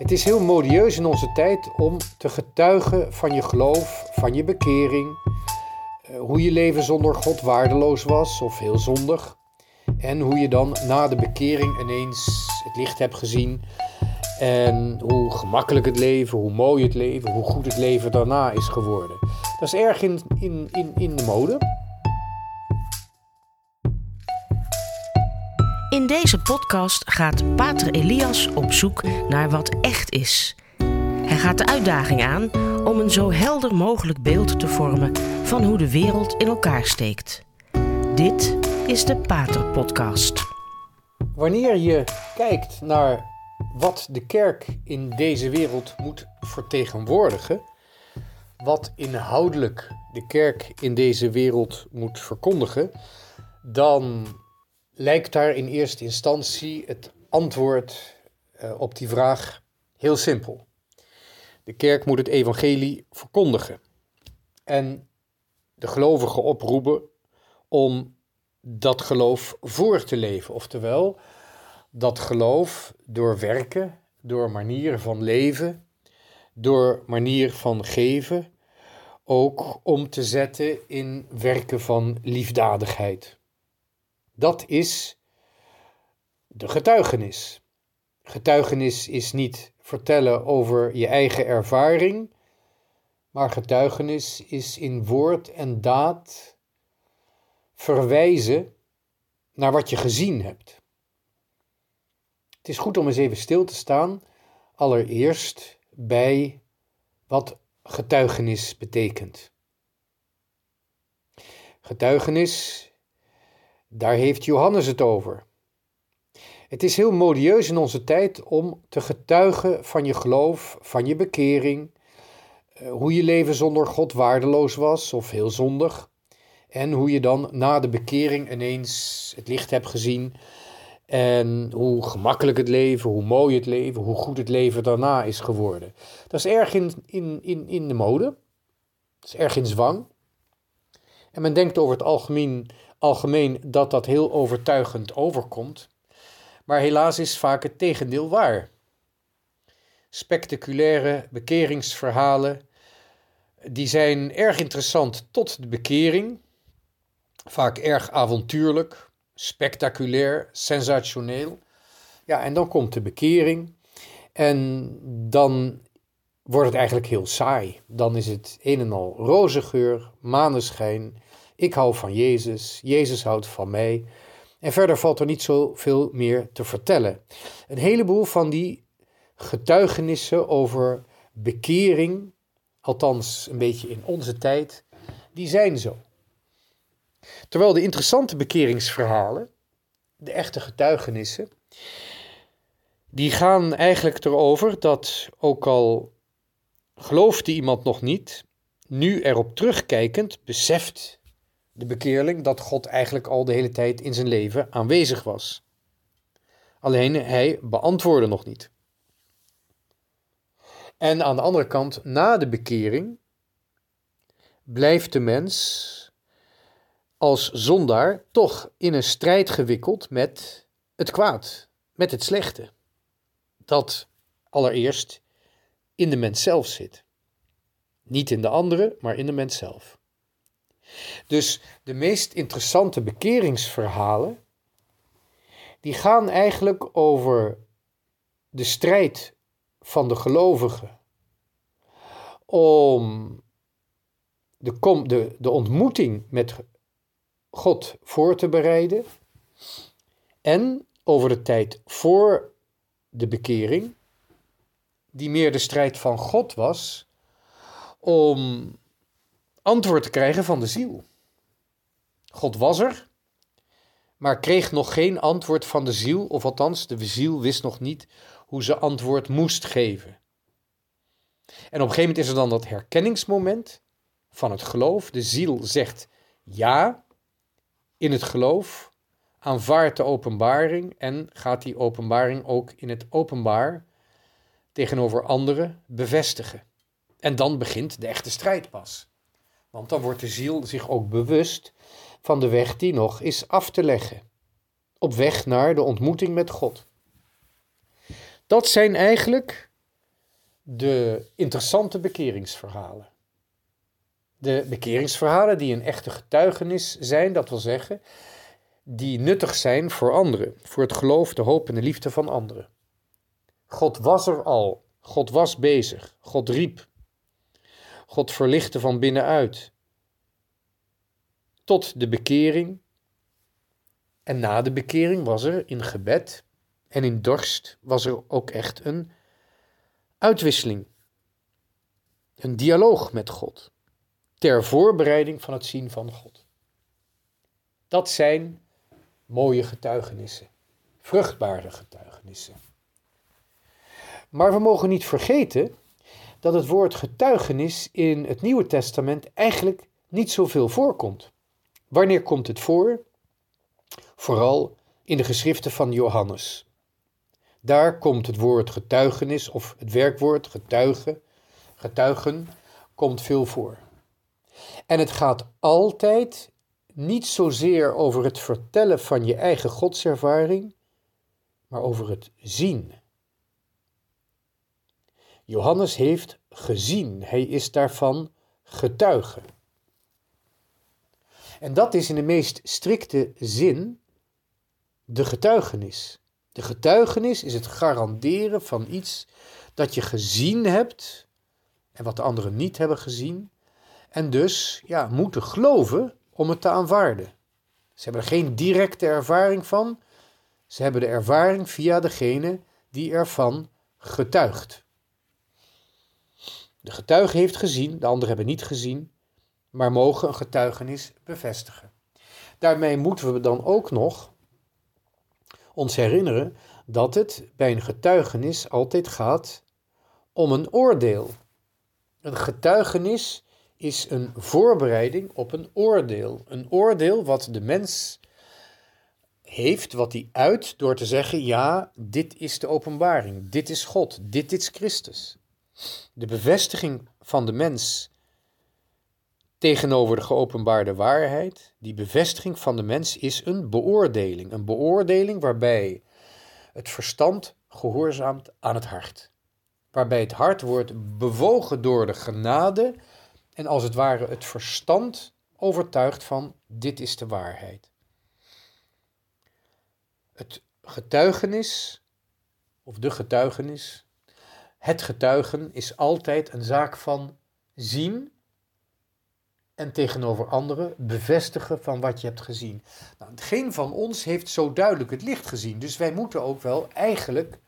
Het is heel modieus in onze tijd om te getuigen van je geloof, van je bekering, eh, hoe je leven zonder God waardeloos was of heel zondig. En hoe je dan na de bekering ineens het licht hebt gezien. En hoe gemakkelijk het leven, hoe mooi het leven, hoe goed het leven daarna is geworden. Dat is erg in, in, in, in de mode. In deze podcast gaat Pater Elias op zoek naar wat echt is. Hij gaat de uitdaging aan om een zo helder mogelijk beeld te vormen van hoe de wereld in elkaar steekt. Dit is de Pater Podcast. Wanneer je kijkt naar wat de kerk in deze wereld moet vertegenwoordigen, wat inhoudelijk de kerk in deze wereld moet verkondigen, dan lijkt daar in eerste instantie het antwoord uh, op die vraag heel simpel. De kerk moet het evangelie verkondigen en de gelovigen oproepen om dat geloof voor te leven. Oftewel, dat geloof door werken, door manieren van leven, door manier van geven, ook om te zetten in werken van liefdadigheid. Dat is de getuigenis. Getuigenis is niet vertellen over je eigen ervaring, maar getuigenis is in woord en daad verwijzen naar wat je gezien hebt. Het is goed om eens even stil te staan, allereerst bij wat getuigenis betekent. Getuigenis daar heeft Johannes het over. Het is heel modieus in onze tijd om te getuigen van je geloof, van je bekering, eh, hoe je leven zonder God waardeloos was of heel zondig, en hoe je dan na de bekering ineens het licht hebt gezien en hoe gemakkelijk het leven, hoe mooi het leven, hoe goed het leven daarna is geworden. Dat is erg in, in, in, in de mode, dat is erg in zwang. En men denkt over het algemeen algemeen dat dat heel overtuigend overkomt, maar helaas is vaak het tegendeel waar. Spectaculaire bekeringsverhalen, die zijn erg interessant tot de bekering, vaak erg avontuurlijk, spectaculair, sensationeel. Ja, en dan komt de bekering en dan wordt het eigenlijk heel saai. Dan is het een en al roze geur, maneschijn, ik hou van Jezus, Jezus houdt van mij. En verder valt er niet zoveel meer te vertellen. Een heleboel van die getuigenissen over bekering, althans een beetje in onze tijd, die zijn zo. Terwijl de interessante bekeringsverhalen, de echte getuigenissen, die gaan eigenlijk erover dat ook al geloofde iemand nog niet, nu erop terugkijkend beseft de bekeerling dat God eigenlijk al de hele tijd in zijn leven aanwezig was. Alleen hij beantwoordde nog niet. En aan de andere kant, na de bekering, blijft de mens als zondaar toch in een strijd gewikkeld met het kwaad, met het slechte. Dat allereerst in de mens zelf zit. Niet in de andere, maar in de mens zelf. Dus de meest interessante bekeringsverhalen, die gaan eigenlijk over de strijd van de gelovigen om de, kom, de, de ontmoeting met God voor te bereiden en over de tijd voor de bekering, die meer de strijd van God was, om antwoord te krijgen van de ziel. God was er, maar kreeg nog geen antwoord van de ziel, of althans, de ziel wist nog niet hoe ze antwoord moest geven. En op een gegeven moment is er dan dat herkenningsmoment van het geloof. De ziel zegt ja in het geloof, aanvaardt de openbaring en gaat die openbaring ook in het openbaar tegenover anderen bevestigen. En dan begint de echte strijd pas. Want dan wordt de ziel zich ook bewust van de weg die nog is af te leggen. Op weg naar de ontmoeting met God. Dat zijn eigenlijk de interessante bekeringsverhalen. De bekeringsverhalen die een echte getuigenis zijn, dat wil zeggen, die nuttig zijn voor anderen, voor het geloof, de hoop en de liefde van anderen. God was er al, God was bezig, God riep, God verlichtte van binnenuit. Tot de bekering. En na de bekering was er in gebed en in dorst was er ook echt een uitwisseling. Een dialoog met God. Ter voorbereiding van het zien van God. Dat zijn mooie getuigenissen. Vruchtbare getuigenissen. Maar we mogen niet vergeten dat het woord getuigenis in het Nieuwe Testament eigenlijk niet zoveel voorkomt. Wanneer komt het voor? Vooral in de geschriften van Johannes. Daar komt het woord getuigenis of het werkwoord getuigen, getuigen, komt veel voor. En het gaat altijd niet zozeer over het vertellen van je eigen godservaring, maar over het zien. Johannes heeft gezien, hij is daarvan getuige. En dat is in de meest strikte zin de getuigenis. De getuigenis is het garanderen van iets dat je gezien hebt en wat de anderen niet hebben gezien. En dus ja, moeten geloven om het te aanvaarden. Ze hebben er geen directe ervaring van. Ze hebben de ervaring via degene die ervan getuigt. De getuige heeft gezien, de anderen hebben niet gezien, maar mogen een getuigenis bevestigen. Daarmee moeten we dan ook nog ons herinneren dat het bij een getuigenis altijd gaat om een oordeel. Een getuigenis is een voorbereiding op een oordeel. Een oordeel wat de mens heeft, wat hij uit door te zeggen: ja, dit is de openbaring, dit is God, dit is Christus. De bevestiging van de mens tegenover de geopenbaarde waarheid, die bevestiging van de mens is een beoordeling. Een beoordeling waarbij het verstand gehoorzaamt aan het hart. Waarbij het hart wordt bewogen door de genade en als het ware het verstand overtuigt van dit is de waarheid. Het getuigenis, of de getuigenis, het getuigen is altijd een zaak van zien en tegenover anderen bevestigen van wat je hebt gezien. Nou, geen van ons heeft zo duidelijk het licht gezien, dus wij moeten ook wel eigenlijk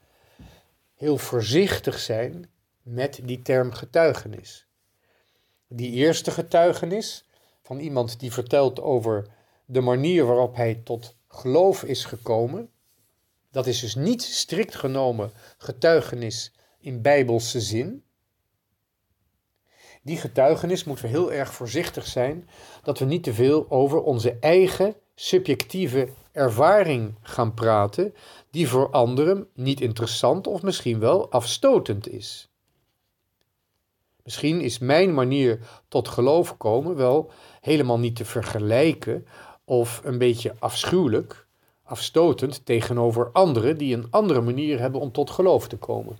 heel voorzichtig zijn met die term getuigenis. Die eerste getuigenis van iemand die vertelt over de manier waarop hij tot geloof is gekomen, dat is dus niet strikt genomen getuigenis in bijbelse zin. Die getuigenis moeten we heel erg voorzichtig zijn dat we niet te veel over onze eigen subjectieve ervaring gaan praten, die voor anderen niet interessant of misschien wel afstotend is. Misschien is mijn manier tot geloof komen wel helemaal niet te vergelijken of een beetje afschuwelijk, afstotend tegenover anderen die een andere manier hebben om tot geloof te komen.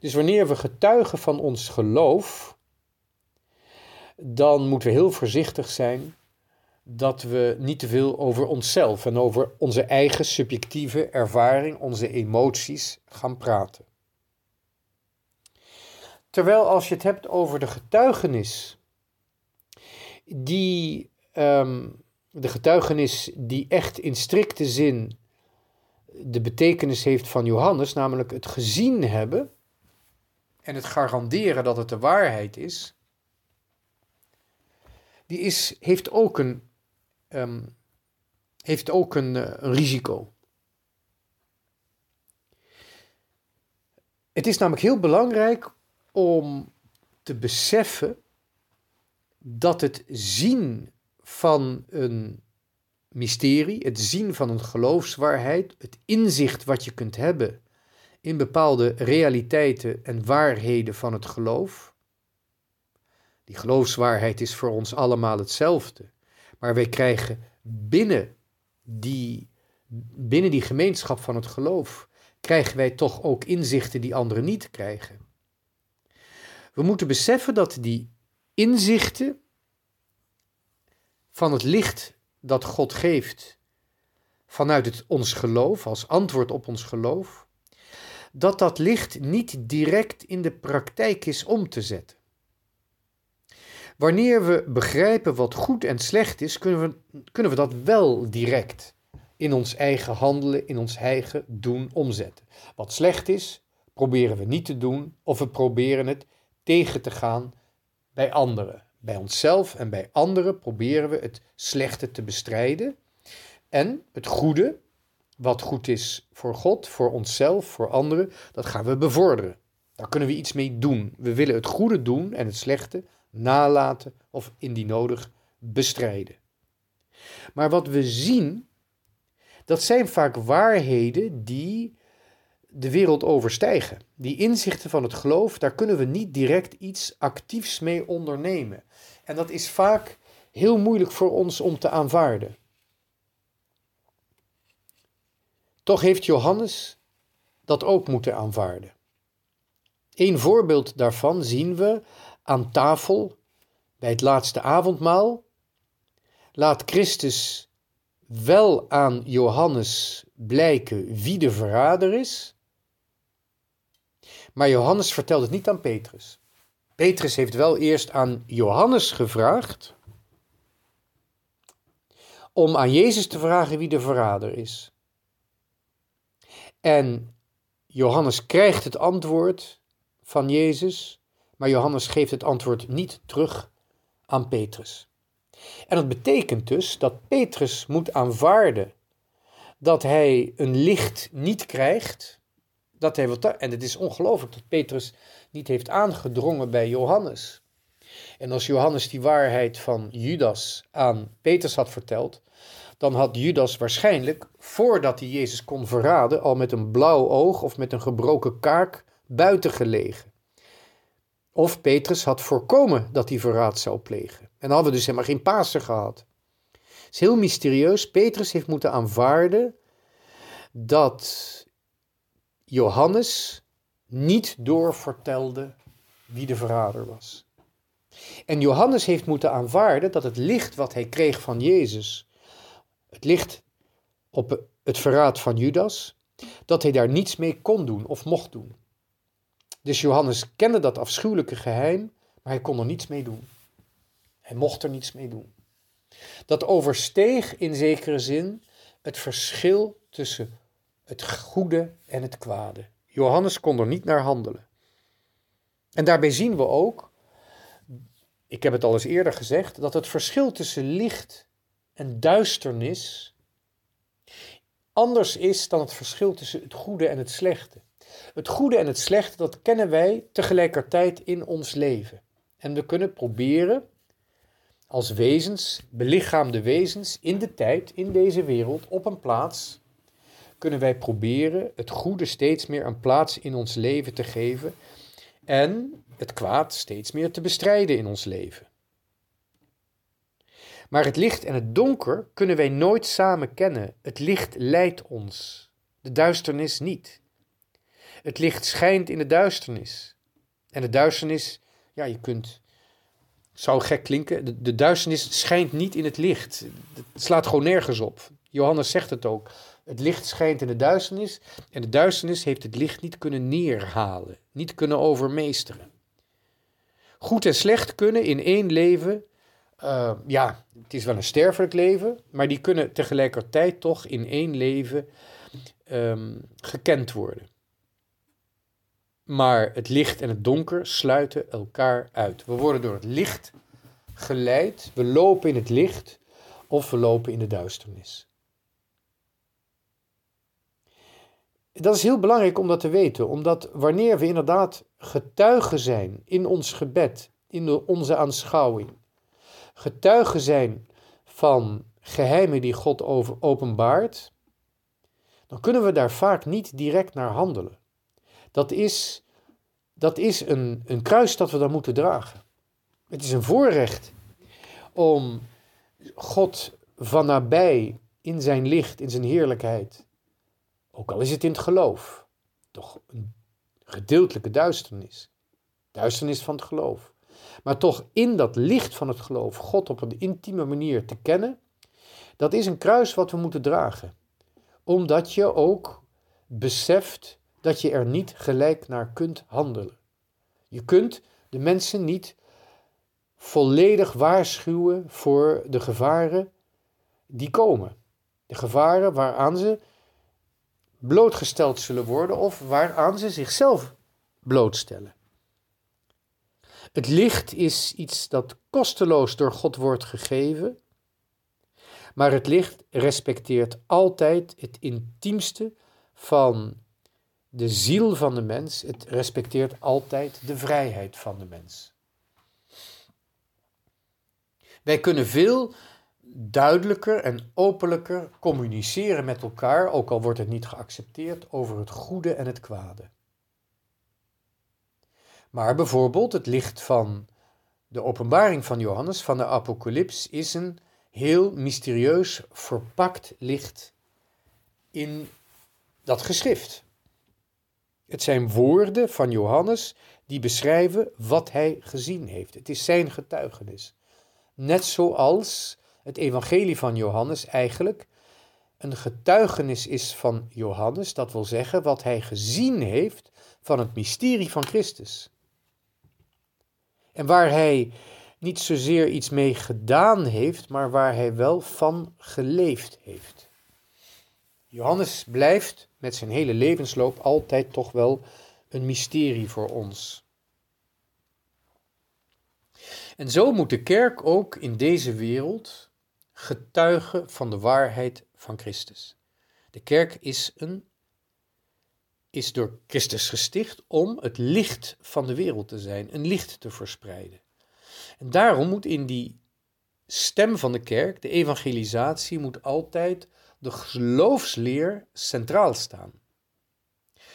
Dus wanneer we getuigen van ons geloof, dan moeten we heel voorzichtig zijn dat we niet te veel over onszelf en over onze eigen subjectieve ervaring, onze emoties gaan praten. Terwijl als je het hebt over de getuigenis, die, ehm, de getuigenis die echt in strikte zin de betekenis heeft van Johannes, namelijk het gezien hebben en het garanderen dat het de waarheid is, die is, heeft ook een, ehm, heeft ook eh, een risico. Het is namelijk heel belangrijk om te beseffen dat het zien van een mysterie, het zien van een geloofswaarheid, het inzicht wat je kunt hebben in bepaalde realiteiten en waarheden van het geloof. Die geloofswaarheid is voor ons allemaal hetzelfde, maar wij krijgen binnen die, binnen die gemeenschap van het geloof, krijgen wij toch ook inzichten die anderen niet krijgen. We moeten beseffen dat die inzichten van het licht dat God geeft vanuit het, ons geloof, als antwoord op ons geloof, dat dat licht niet direct in de praktijk is om te zetten. Wanneer we begrijpen wat goed en slecht is, kunnen we, kunnen we dat wel direct in ons eigen handelen, in ons eigen doen omzetten. Wat slecht is, proberen we niet te doen of we proberen het tegen te gaan bij anderen. Bij onszelf en bij anderen proberen we het slechte te bestrijden en het goede, wat goed is voor God, voor onszelf, voor anderen, dat gaan we bevorderen. Daar kunnen we iets mee doen. We willen het goede doen en het slechte nalaten of indien nodig bestrijden. Maar wat we zien, dat zijn vaak waarheden die de wereld overstijgen. Die inzichten van het geloof, daar kunnen we niet direct iets actiefs mee ondernemen. En dat is vaak heel moeilijk voor ons om te aanvaarden. Toch heeft Johannes dat ook moeten aanvaarden. Een voorbeeld daarvan zien we aan tafel bij het laatste avondmaal. Laat Christus wel aan Johannes blijken wie de verrader is. Maar Johannes vertelt het niet aan Petrus. Petrus heeft wel eerst aan Johannes gevraagd om aan Jezus te vragen wie de verrader is. En Johannes krijgt het antwoord van Jezus, maar Johannes geeft het antwoord niet terug aan Petrus. En dat betekent dus dat Petrus moet aanvaarden dat hij een licht niet krijgt. Dat hij wat, en het is ongelooflijk dat Petrus niet heeft aangedrongen bij Johannes. En als Johannes die waarheid van Judas aan Petrus had verteld, dan had Judas waarschijnlijk, voordat hij Jezus kon verraden, al met een blauw oog of met een gebroken kaak buiten gelegen. Of Petrus had voorkomen dat hij verraad zou plegen. En dan hadden we dus helemaal geen Pasen gehad. Het is heel mysterieus. Petrus heeft moeten aanvaarden dat Johannes niet doorvertelde wie de verrader was. En Johannes heeft moeten aanvaarden dat het licht wat hij kreeg van Jezus het licht op het verraad van Judas, dat hij daar niets mee kon doen of mocht doen. Dus Johannes kende dat afschuwelijke geheim, maar hij kon er niets mee doen. Hij mocht er niets mee doen. Dat oversteeg in zekere zin het verschil tussen het goede en het kwade. Johannes kon er niet naar handelen. En daarbij zien we ook, ik heb het al eens eerder gezegd, dat het verschil tussen licht en duisternis anders is dan het verschil tussen het goede en het slechte. Het goede en het slechte, dat kennen wij tegelijkertijd in ons leven. En we kunnen proberen als wezens, belichaamde wezens, in de tijd, in deze wereld, op een plaats, kunnen wij proberen het goede steeds meer een plaats in ons leven te geven en het kwaad steeds meer te bestrijden in ons leven. Maar het licht en het donker kunnen wij nooit samen kennen. Het licht leidt ons, de duisternis niet. Het licht schijnt in de duisternis. En de duisternis, ja, je kunt, zou gek klinken, de, de duisternis schijnt niet in het licht. Het slaat gewoon nergens op. Johannes zegt het ook. Het licht schijnt in de duisternis en de duisternis heeft het licht niet kunnen neerhalen, niet kunnen overmeesteren. Goed en slecht kunnen in één leven uh, ja, het is wel een sterfelijk leven, maar die kunnen tegelijkertijd toch in één leven um, gekend worden. Maar het licht en het donker sluiten elkaar uit. We worden door het licht geleid, we lopen in het licht of we lopen in de duisternis. Dat is heel belangrijk om dat te weten, omdat wanneer we inderdaad getuigen zijn in ons gebed, in onze aanschouwing, getuigen zijn van geheimen die God over openbaart, dan kunnen we daar vaak niet direct naar handelen. Dat is, dat is een, een kruis dat we dan moeten dragen. Het is een voorrecht om God van nabij in zijn licht, in zijn heerlijkheid, ook al is het in het geloof, toch een gedeeltelijke duisternis, duisternis van het geloof. Maar toch in dat licht van het geloof God op een intieme manier te kennen, dat is een kruis wat we moeten dragen. Omdat je ook beseft dat je er niet gelijk naar kunt handelen. Je kunt de mensen niet volledig waarschuwen voor de gevaren die komen. De gevaren waaraan ze blootgesteld zullen worden of waaraan ze zichzelf blootstellen. Het licht is iets dat kosteloos door God wordt gegeven, maar het licht respecteert altijd het intiemste van de ziel van de mens. Het respecteert altijd de vrijheid van de mens. Wij kunnen veel duidelijker en openlijker communiceren met elkaar, ook al wordt het niet geaccepteerd, over het goede en het kwade. Maar bijvoorbeeld het licht van de openbaring van Johannes, van de Apocalyps, is een heel mysterieus verpakt licht in dat geschrift. Het zijn woorden van Johannes die beschrijven wat hij gezien heeft. Het is zijn getuigenis. Net zoals het evangelie van Johannes eigenlijk een getuigenis is van Johannes, dat wil zeggen wat hij gezien heeft van het mysterie van Christus. En waar hij niet zozeer iets mee gedaan heeft, maar waar hij wel van geleefd heeft. Johannes blijft met zijn hele levensloop altijd toch wel een mysterie voor ons. En zo moet de kerk ook in deze wereld getuigen van de waarheid van Christus. De kerk is, een, is door Christus gesticht om het licht van de wereld te zijn, een licht te verspreiden. En daarom moet in die stem van de kerk, de evangelisatie, moet altijd de geloofsleer centraal staan.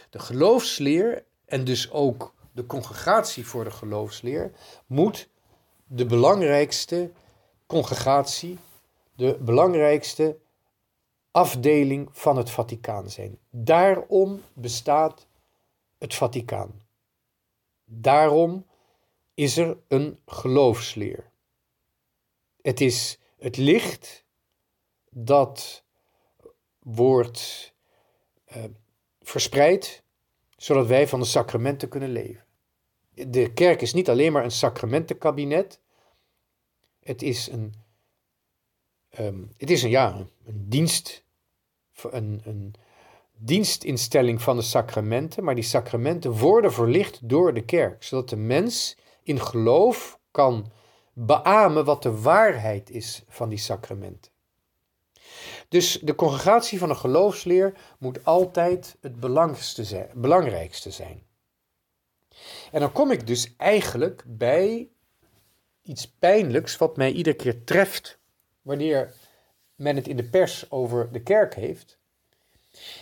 De geloofsleer en dus ook de congregatie voor de geloofsleer moet de belangrijkste congregatie, de belangrijkste afdeling van het Vaticaan zijn. Daarom bestaat het Vaticaan. Daarom is er een geloofsleer. Het is het licht dat wordt uh, verspreid, zodat wij van de sacramenten kunnen leven. De kerk is niet alleen maar een sacramentenkabinet, het is een, um, het is een, ja, een dienst, een, een dienstinstelling van de sacramenten, maar die sacramenten worden verlicht door de kerk, zodat de mens in geloof kan beamen wat de waarheid is van die sacramenten. Dus de congregatie van een geloofsleer moet altijd het belangrijkste zijn. En dan kom ik dus eigenlijk bij iets pijnlijks wat mij iedere keer treft wanneer men het in de pers over de kerk heeft,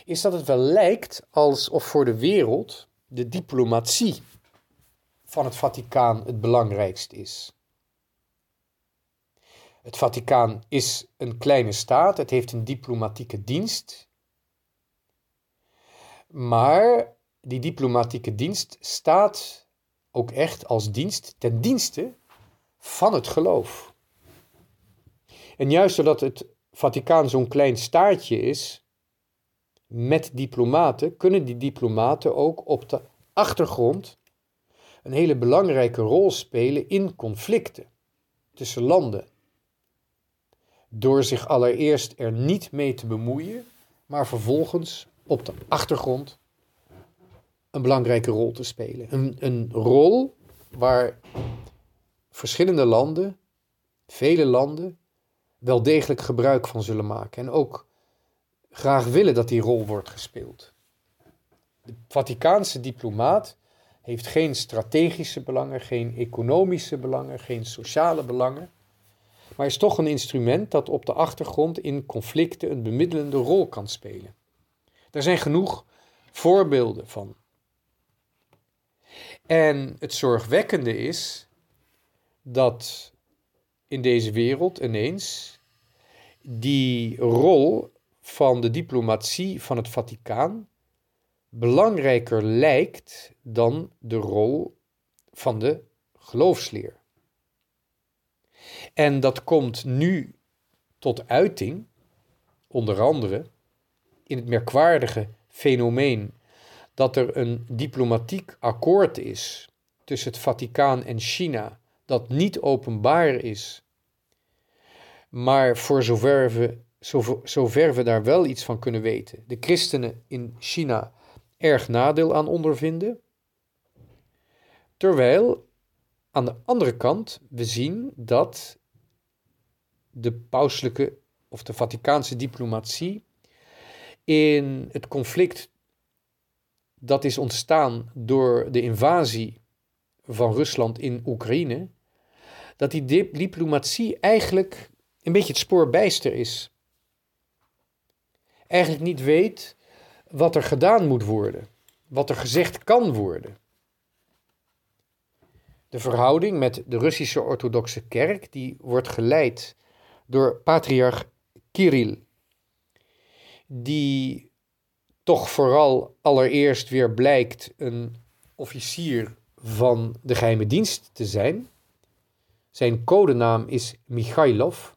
is dat het wel lijkt alsof voor de wereld de diplomatie van het Vaticaan het belangrijkst is. Het Vaticaan is een kleine staat, het heeft een diplomatieke dienst. Maar die diplomatieke dienst staat ook echt als dienst ten dienste van het geloof. En juist doordat het Vaticaan zo'n klein staartje is, met diplomaten, kunnen die diplomaten ook op de achtergrond een hele belangrijke rol spelen in conflicten tussen landen door zich allereerst er niet mee te bemoeien, maar vervolgens op de achtergrond een belangrijke rol te spelen. Een, een rol waar verschillende landen, vele landen, wel degelijk gebruik van zullen maken en ook graag willen dat die rol wordt gespeeld. De Vaticaanse diplomaat heeft geen strategische belangen, geen economische belangen, geen sociale belangen maar is toch een instrument dat op de achtergrond in conflicten een bemiddelende rol kan spelen. Er zijn genoeg voorbeelden van. En het zorgwekkende is dat in deze wereld ineens die rol van de diplomatie van het Vaticaan belangrijker lijkt dan de rol van de geloofsleer. En dat komt nu tot uiting, onder andere in het merkwaardige fenomeen dat er een diplomatiek akkoord is tussen het Vaticaan en China, dat niet openbaar is, maar voor zover we, zover we daar wel iets van kunnen weten, de christenen in China erg nadeel aan ondervinden. Terwijl aan de andere kant we zien dat de pauselijke of de Vaticaanse diplomatie in het conflict dat is ontstaan door de invasie van Rusland in Oekraïne, dat die diplomatie eigenlijk een beetje het spoor bijster is. Eigenlijk niet weet wat er gedaan moet worden, wat er gezegd kan worden. De verhouding met de Russische orthodoxe kerk die wordt geleid door patriarch Kirill, die toch vooral allereerst weer blijkt een officier van de geheime dienst te zijn. Zijn codenaam is Michailov.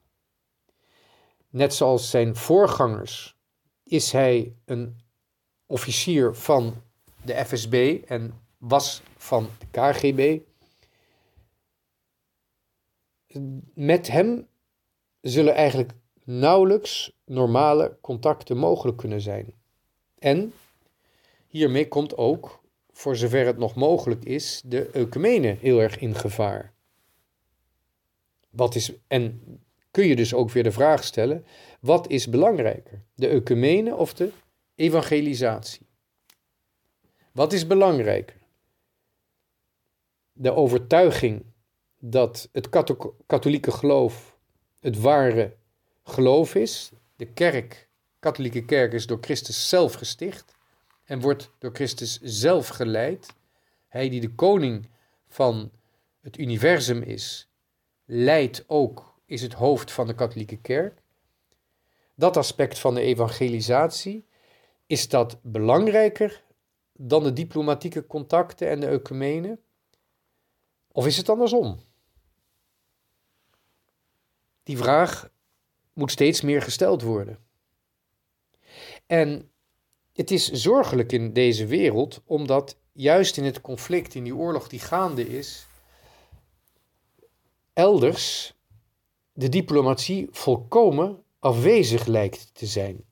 Net zoals zijn voorgangers is hij een officier van de FSB en was van de KGB. Met hem zullen eigenlijk nauwelijks normale contacten mogelijk kunnen zijn. En hiermee komt ook, voor zover het nog mogelijk is, de eukemene heel erg in gevaar. Wat is, en kun je dus ook weer de vraag stellen: wat is belangrijker, de ecumene of de evangelisatie? Wat is belangrijker? De overtuiging dat het katholieke geloof het ware geloof is. De kerk, katholieke kerk, is door Christus zelf gesticht en wordt door Christus zelf geleid. Hij die de koning van het universum is, leidt ook is het hoofd van de katholieke kerk. Dat aspect van de evangelisatie, is dat belangrijker dan de diplomatieke contacten en de ecumene? Of is het andersom? Die vraag moet steeds meer gesteld worden. En het is zorgelijk in deze wereld, omdat juist in het conflict, in die oorlog die gaande is, elders de diplomatie volkomen afwezig lijkt te zijn.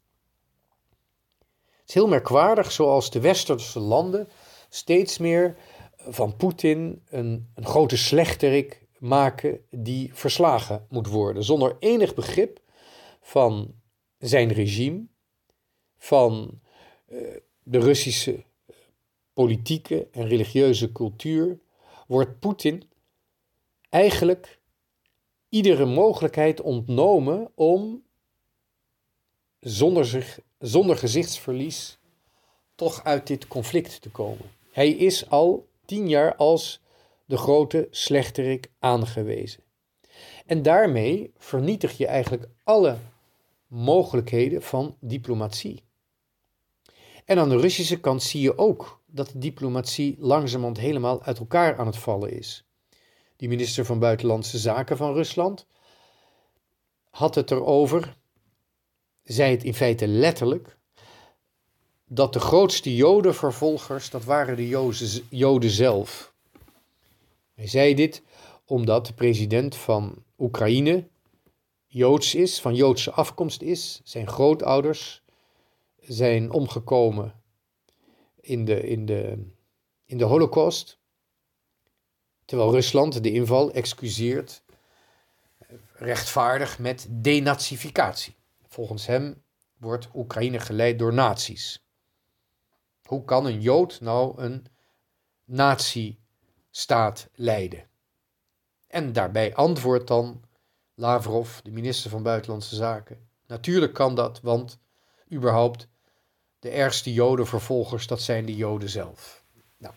Het is heel merkwaardig zoals de westerse landen steeds meer van Poetin een, een grote slechterik maken die verslagen moet worden, zonder enig begrip van zijn regime, van uh, de Russische politieke en religieuze cultuur, wordt Poetin eigenlijk iedere mogelijkheid ontnomen om zonder, zich, zonder gezichtsverlies toch uit dit conflict te komen. Hij is al tien jaar als de grote slechterik aangewezen. En daarmee vernietig je eigenlijk alle mogelijkheden van diplomatie. En aan de Russische kant zie je ook dat de diplomatie langzamerhand helemaal uit elkaar aan het vallen is die minister van Buitenlandse Zaken van Rusland, had het erover, zei het in feite letterlijk, dat de grootste Jodenvervolgers, dat waren de Joden zelf. Hij zei dit omdat de president van Oekraïne Joods is, van Joodse afkomst is. Zijn grootouders zijn omgekomen in de, in de, in de Holocaust. Terwijl Rusland de inval excuseert rechtvaardig met denazificatie. Volgens hem wordt Oekraïne geleid door nazi's. Hoe kan een Jood nou een nazi-staat leiden? En daarbij antwoordt dan Lavrov, de minister van Buitenlandse Zaken. Natuurlijk kan dat, want überhaupt de ergste Jodenvervolgers, dat zijn de Joden zelf. Nou,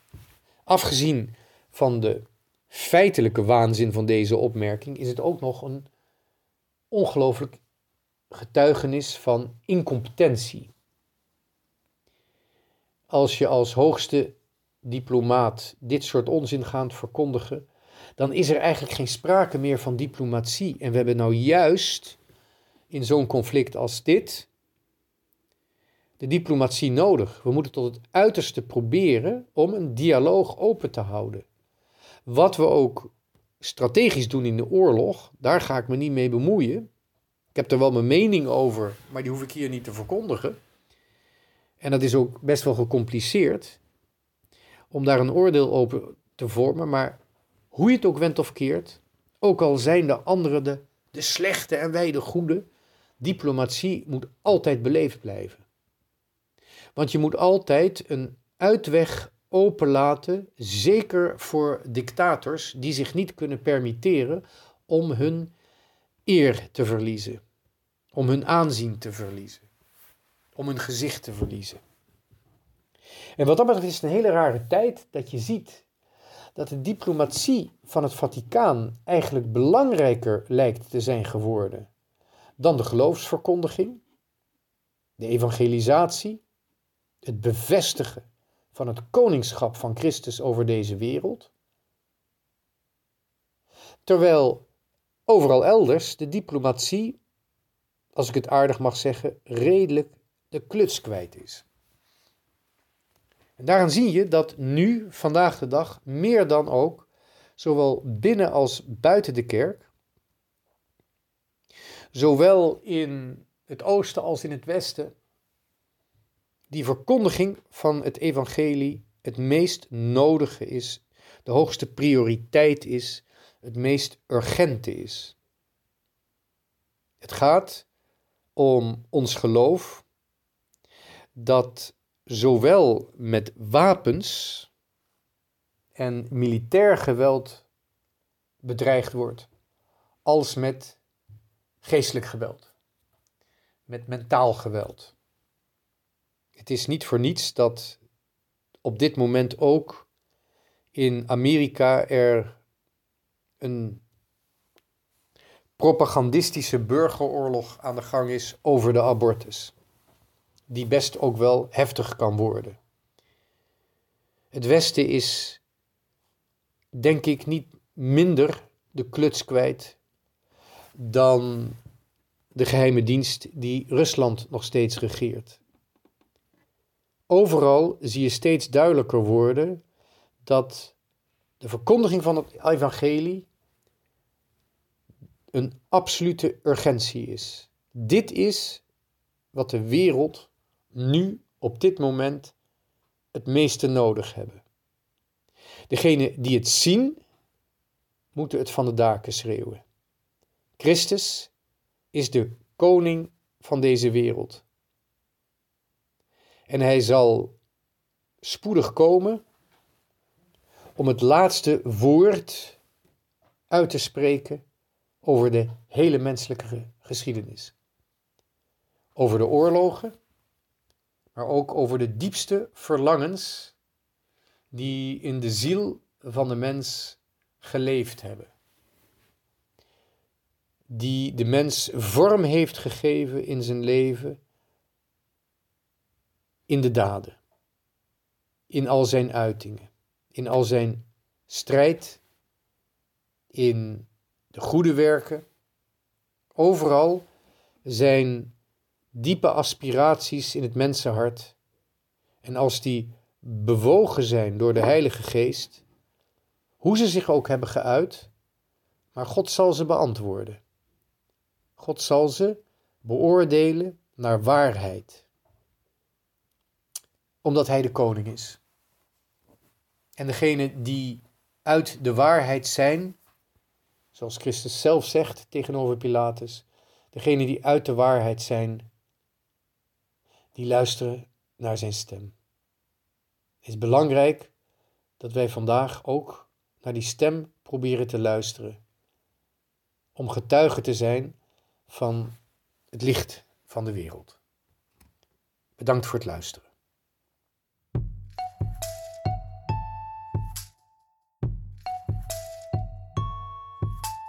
afgezien van de feitelijke waanzin van deze opmerking is het ook nog een ongelooflijk getuigenis van incompetentie. Als je als hoogste diplomaat dit soort onzin gaat verkondigen, dan is er eigenlijk geen sprake meer van diplomatie. En we hebben nou juist in zo'n conflict als dit de diplomatie nodig. We moeten tot het uiterste proberen om een dialoog open te houden. Wat we ook strategisch doen in de oorlog, daar ga ik me niet mee bemoeien. Ik heb er wel mijn mening over, maar die hoef ik hier niet te verkondigen. En dat is ook best wel gecompliceerd om daar een oordeel over te vormen. Maar hoe je het ook went of keert, ook al zijn de anderen de, de slechte en wij de goede, diplomatie moet altijd beleefd blijven. Want je moet altijd een uitweg openlaten, zeker voor dictators die zich niet kunnen permitteren om hun eer te verliezen, om hun aanzien te verliezen, om hun gezicht te verliezen. En wat dat betreft is het een hele rare tijd dat je ziet dat de diplomatie van het Vaticaan eigenlijk belangrijker lijkt te zijn geworden dan de geloofsverkondiging, de evangelisatie, het bevestigen van het koningschap van Christus over deze wereld. Terwijl overal elders de diplomatie, als ik het aardig mag zeggen, redelijk de kluts kwijt is. En daaraan zie je dat nu, vandaag de dag, meer dan ook, zowel binnen als buiten de kerk, zowel in het oosten als in het westen, die verkondiging van het evangelie het meest nodige is, de hoogste prioriteit is, het meest urgente is. Het gaat om ons geloof dat zowel met wapens en militair geweld bedreigd wordt, als met geestelijk geweld, met mentaal geweld. Het is niet voor niets dat op dit moment ook in Amerika er een propagandistische burgeroorlog aan de gang is over de abortus, die best ook wel heftig kan worden. Het Westen is, denk ik, niet minder de kluts kwijt dan de geheime dienst die Rusland nog steeds regeert. Overal zie je steeds duidelijker worden dat de verkondiging van het evangelie een absolute urgentie is. Dit is wat de wereld nu op dit moment het meeste nodig hebben. Degenen die het zien, moeten het van de daken schreeuwen. Christus is de koning van deze wereld. En hij zal spoedig komen om het laatste woord uit te spreken over de hele menselijke geschiedenis. Over de oorlogen, maar ook over de diepste verlangens die in de ziel van de mens geleefd hebben. Die de mens vorm heeft gegeven in zijn leven in de daden, in al zijn uitingen, in al zijn strijd, in de goede werken. Overal zijn diepe aspiraties in het mensenhart. En als die bewogen zijn door de Heilige Geest, hoe ze zich ook hebben geuit, maar God zal ze beantwoorden. God zal ze beoordelen naar waarheid omdat hij de koning is. En degene die uit de waarheid zijn, zoals Christus zelf zegt tegenover Pilatus, degene die uit de waarheid zijn, die luisteren naar zijn stem. Het is belangrijk dat wij vandaag ook naar die stem proberen te luisteren, om getuige te zijn van het licht van de wereld. Bedankt voor het luisteren.